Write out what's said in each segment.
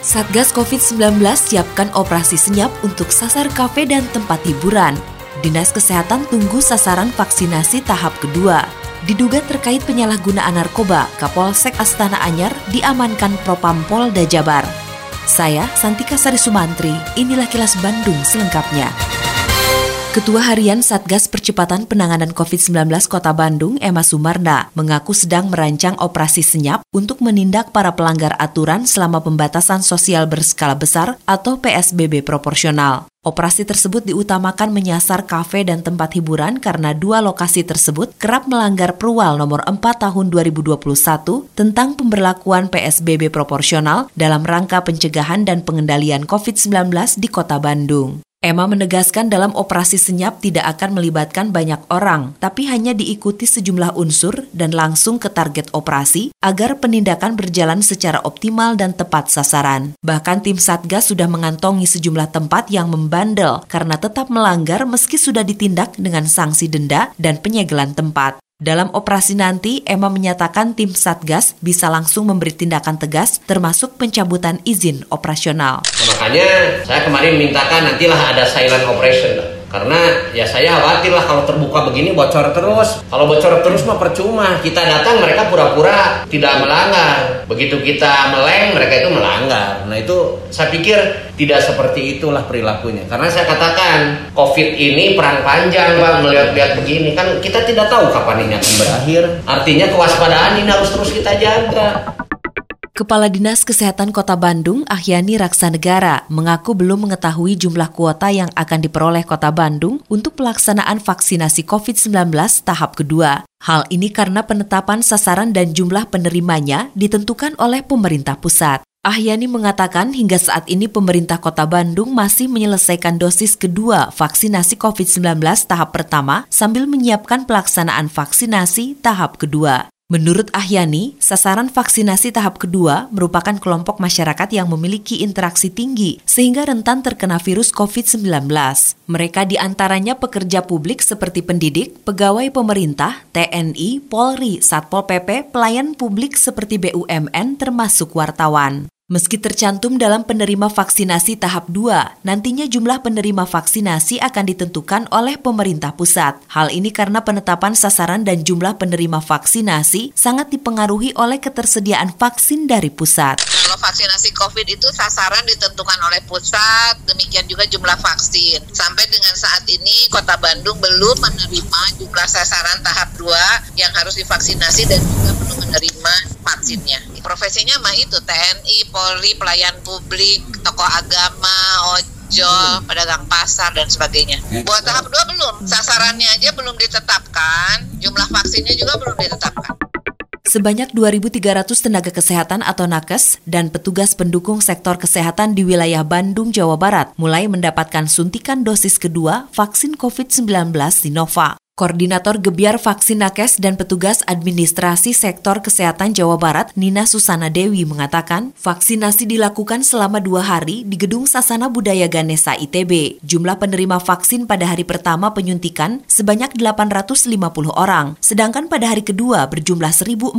Satgas COVID-19 siapkan operasi senyap untuk sasar kafe dan tempat hiburan. Dinas Kesehatan tunggu sasaran vaksinasi tahap kedua. Diduga terkait penyalahgunaan narkoba, Kapolsek Astana Anyar diamankan Propam Polda Jabar. Saya Santika Sari Sumantri, inilah kilas Bandung selengkapnya. Ketua Harian Satgas Percepatan Penanganan COVID-19 Kota Bandung, Emma Sumarna, mengaku sedang merancang operasi senyap untuk menindak para pelanggar aturan selama pembatasan sosial berskala besar atau PSBB proporsional. Operasi tersebut diutamakan menyasar kafe dan tempat hiburan karena dua lokasi tersebut kerap melanggar Perwal nomor 4 tahun 2021 tentang pemberlakuan PSBB proporsional dalam rangka pencegahan dan pengendalian COVID-19 di Kota Bandung. Emma menegaskan dalam operasi senyap tidak akan melibatkan banyak orang, tapi hanya diikuti sejumlah unsur dan langsung ke target operasi agar penindakan berjalan secara optimal dan tepat sasaran. Bahkan tim Satgas sudah mengantongi sejumlah tempat yang membandel karena tetap melanggar meski sudah ditindak dengan sanksi denda dan penyegelan tempat. Dalam operasi nanti, Emma menyatakan tim Satgas bisa langsung memberi tindakan tegas termasuk pencabutan izin operasional. Makanya saya kemarin mintakan nantilah ada silent operation karena ya saya khawatir lah kalau terbuka begini bocor terus. Kalau bocor terus mah percuma. Kita datang mereka pura-pura tidak melanggar. Begitu kita meleng mereka itu melanggar. Nah itu saya pikir tidak seperti itulah perilakunya. Karena saya katakan covid ini perang panjang pak melihat-lihat begini. Kan kita tidak tahu kapan ini akan berakhir. Artinya kewaspadaan ini harus terus kita jaga Kepala Dinas Kesehatan Kota Bandung, Ahyani Raksanegara, mengaku belum mengetahui jumlah kuota yang akan diperoleh Kota Bandung untuk pelaksanaan vaksinasi COVID-19 tahap kedua. Hal ini karena penetapan sasaran dan jumlah penerimanya ditentukan oleh pemerintah pusat. Ahyani mengatakan hingga saat ini pemerintah kota Bandung masih menyelesaikan dosis kedua vaksinasi COVID-19 tahap pertama sambil menyiapkan pelaksanaan vaksinasi tahap kedua. Menurut Ahyani, sasaran vaksinasi tahap kedua merupakan kelompok masyarakat yang memiliki interaksi tinggi sehingga rentan terkena virus COVID-19. Mereka di antaranya pekerja publik seperti pendidik, pegawai pemerintah, TNI, Polri, Satpol PP, pelayan publik seperti BUMN termasuk wartawan. Meski tercantum dalam penerima vaksinasi tahap 2, nantinya jumlah penerima vaksinasi akan ditentukan oleh pemerintah pusat. Hal ini karena penetapan sasaran dan jumlah penerima vaksinasi sangat dipengaruhi oleh ketersediaan vaksin dari pusat. Kalau vaksinasi COVID itu sasaran ditentukan oleh pusat, demikian juga jumlah vaksin. Sampai dengan saat ini Kota Bandung belum menerima jumlah sasaran tahap 2 yang harus divaksinasi dan juga belum menerima vaksinnya. Profesinya mah itu TNI, Polri, pelayan publik, tokoh agama, ojol, pedagang pasar dan sebagainya. Buat tahap dua belum, sasarannya aja belum ditetapkan, jumlah vaksinnya juga belum ditetapkan. Sebanyak 2.300 tenaga kesehatan atau nakes dan petugas pendukung sektor kesehatan di wilayah Bandung, Jawa Barat mulai mendapatkan suntikan dosis kedua vaksin COVID-19 Sinovac. Koordinator Gebiar Vaksin Nakes dan petugas administrasi sektor kesehatan Jawa Barat, Nina Susana Dewi mengatakan, vaksinasi dilakukan selama dua hari di Gedung Sasana Budaya Ganesa ITB. Jumlah penerima vaksin pada hari pertama penyuntikan sebanyak 850 orang, sedangkan pada hari kedua berjumlah 1.450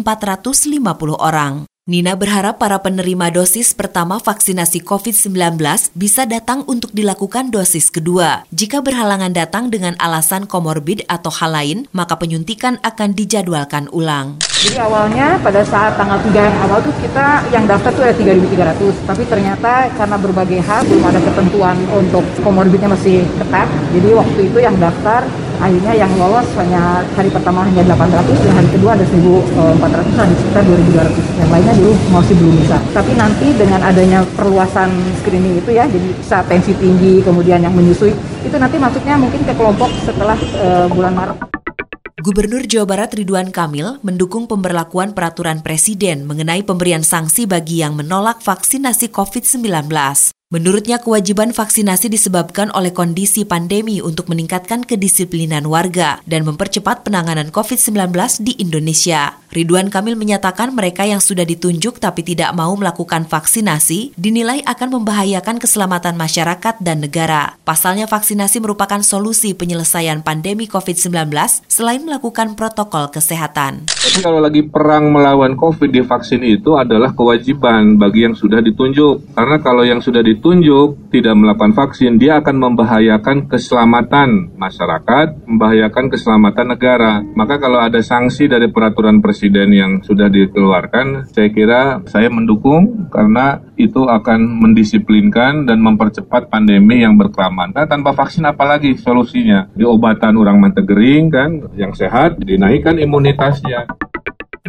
orang. Nina berharap para penerima dosis pertama vaksinasi COVID-19 bisa datang untuk dilakukan dosis kedua. Jika berhalangan datang dengan alasan komorbid atau hal lain, maka penyuntikan akan dijadwalkan ulang. Jadi awalnya pada saat tanggal 3 yang awal tuh kita yang daftar tuh ada 3.300, tapi ternyata karena berbagai hal belum ada ketentuan untuk komorbidnya masih ketat. Jadi waktu itu yang daftar akhirnya yang lolos hanya hari pertama hanya 800 dan hari kedua ada 1400 ada sekitar 2200 yang lainnya dulu masih belum bisa. Tapi nanti dengan adanya perluasan screening itu ya jadi bisa tensi tinggi kemudian yang menyusui itu nanti masuknya mungkin ke kelompok setelah uh, bulan Maret. Gubernur Jawa Barat Ridwan Kamil mendukung pemberlakuan peraturan presiden mengenai pemberian sanksi bagi yang menolak vaksinasi COVID-19. Menurutnya kewajiban vaksinasi disebabkan oleh kondisi pandemi untuk meningkatkan kedisiplinan warga dan mempercepat penanganan COVID-19 di Indonesia. Ridwan Kamil menyatakan mereka yang sudah ditunjuk tapi tidak mau melakukan vaksinasi dinilai akan membahayakan keselamatan masyarakat dan negara. Pasalnya vaksinasi merupakan solusi penyelesaian pandemi COVID-19 selain melakukan protokol kesehatan. Tapi kalau lagi perang melawan COVID divaksin itu adalah kewajiban bagi yang sudah ditunjuk. Karena kalau yang sudah ditunjuk ditunjuk tidak melakukan vaksin, dia akan membahayakan keselamatan masyarakat, membahayakan keselamatan negara. Maka kalau ada sanksi dari peraturan presiden yang sudah dikeluarkan, saya kira saya mendukung karena itu akan mendisiplinkan dan mempercepat pandemi yang berkelamaan. Nah, tanpa vaksin apalagi solusinya? Di obatan orang mantegering kan, yang sehat, dinaikkan imunitasnya.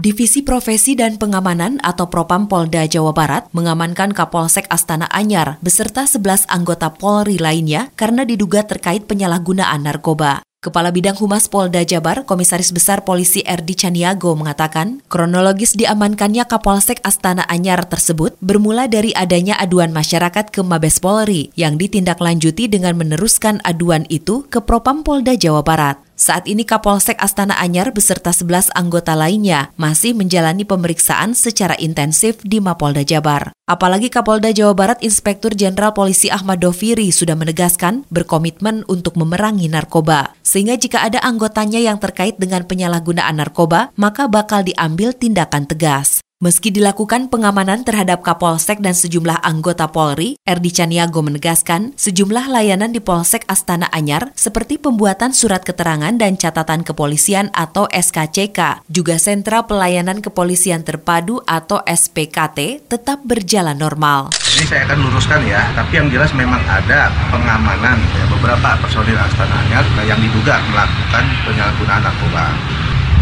Divisi Profesi dan Pengamanan atau Propam Polda Jawa Barat mengamankan Kapolsek Astana Anyar beserta 11 anggota Polri lainnya karena diduga terkait penyalahgunaan narkoba. Kepala Bidang Humas Polda Jabar, Komisaris Besar Polisi Erdi Caniago mengatakan, kronologis diamankannya Kapolsek Astana Anyar tersebut bermula dari adanya aduan masyarakat ke Mabes Polri yang ditindaklanjuti dengan meneruskan aduan itu ke Propam Polda Jawa Barat. Saat ini Kapolsek Astana Anyar beserta 11 anggota lainnya masih menjalani pemeriksaan secara intensif di Mapolda Jabar. Apalagi Kapolda Jawa Barat Inspektur Jenderal Polisi Ahmad Doviri sudah menegaskan berkomitmen untuk memerangi narkoba. Sehingga jika ada anggotanya yang terkait dengan penyalahgunaan narkoba, maka bakal diambil tindakan tegas. Meski dilakukan pengamanan terhadap Kapolsek dan sejumlah anggota Polri, Erdi Caniago menegaskan sejumlah layanan di Polsek Astana Anyar seperti pembuatan surat keterangan dan catatan kepolisian atau SKCK, juga sentra pelayanan kepolisian terpadu atau SPKT tetap berjalan normal. Ini saya akan luruskan ya, tapi yang jelas memang ada pengamanan ya, beberapa personil Astana Anyar yang diduga melakukan penyalahgunaan narkoba.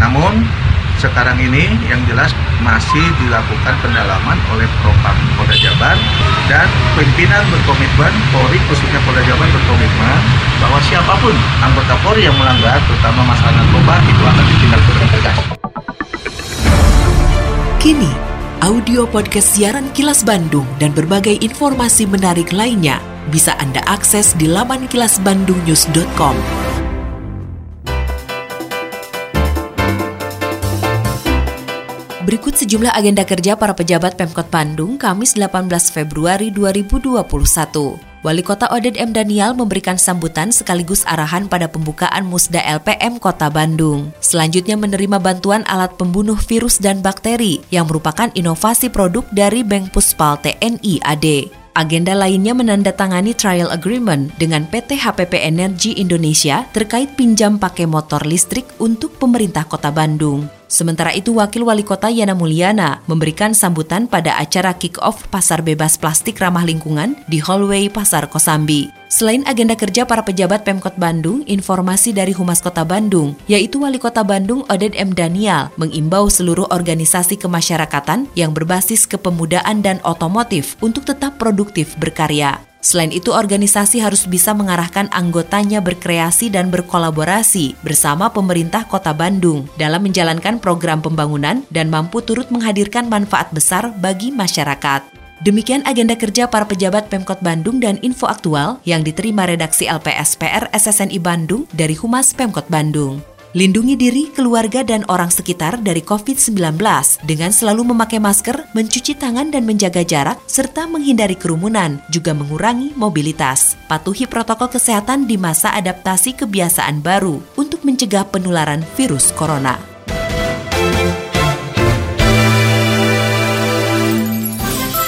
Namun sekarang ini yang jelas masih dilakukan pendalaman oleh Propam Polda Jabar dan pimpinan berkomitmen, Polri khususnya Polda Jabar berkomitmen bahwa siapa pun anggota Polri yang melanggar terutama masalah narkoba itu akan ditindak tegas. Kini, audio podcast siaran Kilas Bandung dan berbagai informasi menarik lainnya bisa Anda akses di laman kilasbandungnews.com. Berikut sejumlah agenda kerja para pejabat Pemkot Bandung Kamis 18 Februari 2021. Wali Kota Oded M. Daniel memberikan sambutan sekaligus arahan pada pembukaan Musda LPM Kota Bandung. Selanjutnya menerima bantuan alat pembunuh virus dan bakteri yang merupakan inovasi produk dari Bank Puspal TNI AD. Agenda lainnya menandatangani trial agreement dengan PT HPP Energi Indonesia terkait pinjam pakai motor listrik untuk pemerintah Kota Bandung. Sementara itu, Wakil Wali Kota Yana Mulyana memberikan sambutan pada acara kick-off Pasar Bebas Plastik Ramah Lingkungan di hallway Pasar Kosambi. Selain agenda kerja para pejabat Pemkot Bandung, informasi dari Humas Kota Bandung, yaitu Wali Kota Bandung Oded M. Daniel, mengimbau seluruh organisasi kemasyarakatan yang berbasis kepemudaan dan otomotif untuk tetap produktif berkarya. Selain itu, organisasi harus bisa mengarahkan anggotanya berkreasi dan berkolaborasi bersama pemerintah Kota Bandung dalam menjalankan program pembangunan dan mampu turut menghadirkan manfaat besar bagi masyarakat. Demikian agenda kerja para pejabat Pemkot Bandung dan info aktual yang diterima redaksi LPSPR SSNI Bandung dari Humas Pemkot Bandung. Lindungi diri, keluarga, dan orang sekitar dari COVID-19 dengan selalu memakai masker, mencuci tangan dan menjaga jarak, serta menghindari kerumunan, juga mengurangi mobilitas. Patuhi protokol kesehatan di masa adaptasi kebiasaan baru untuk mencegah penularan virus corona.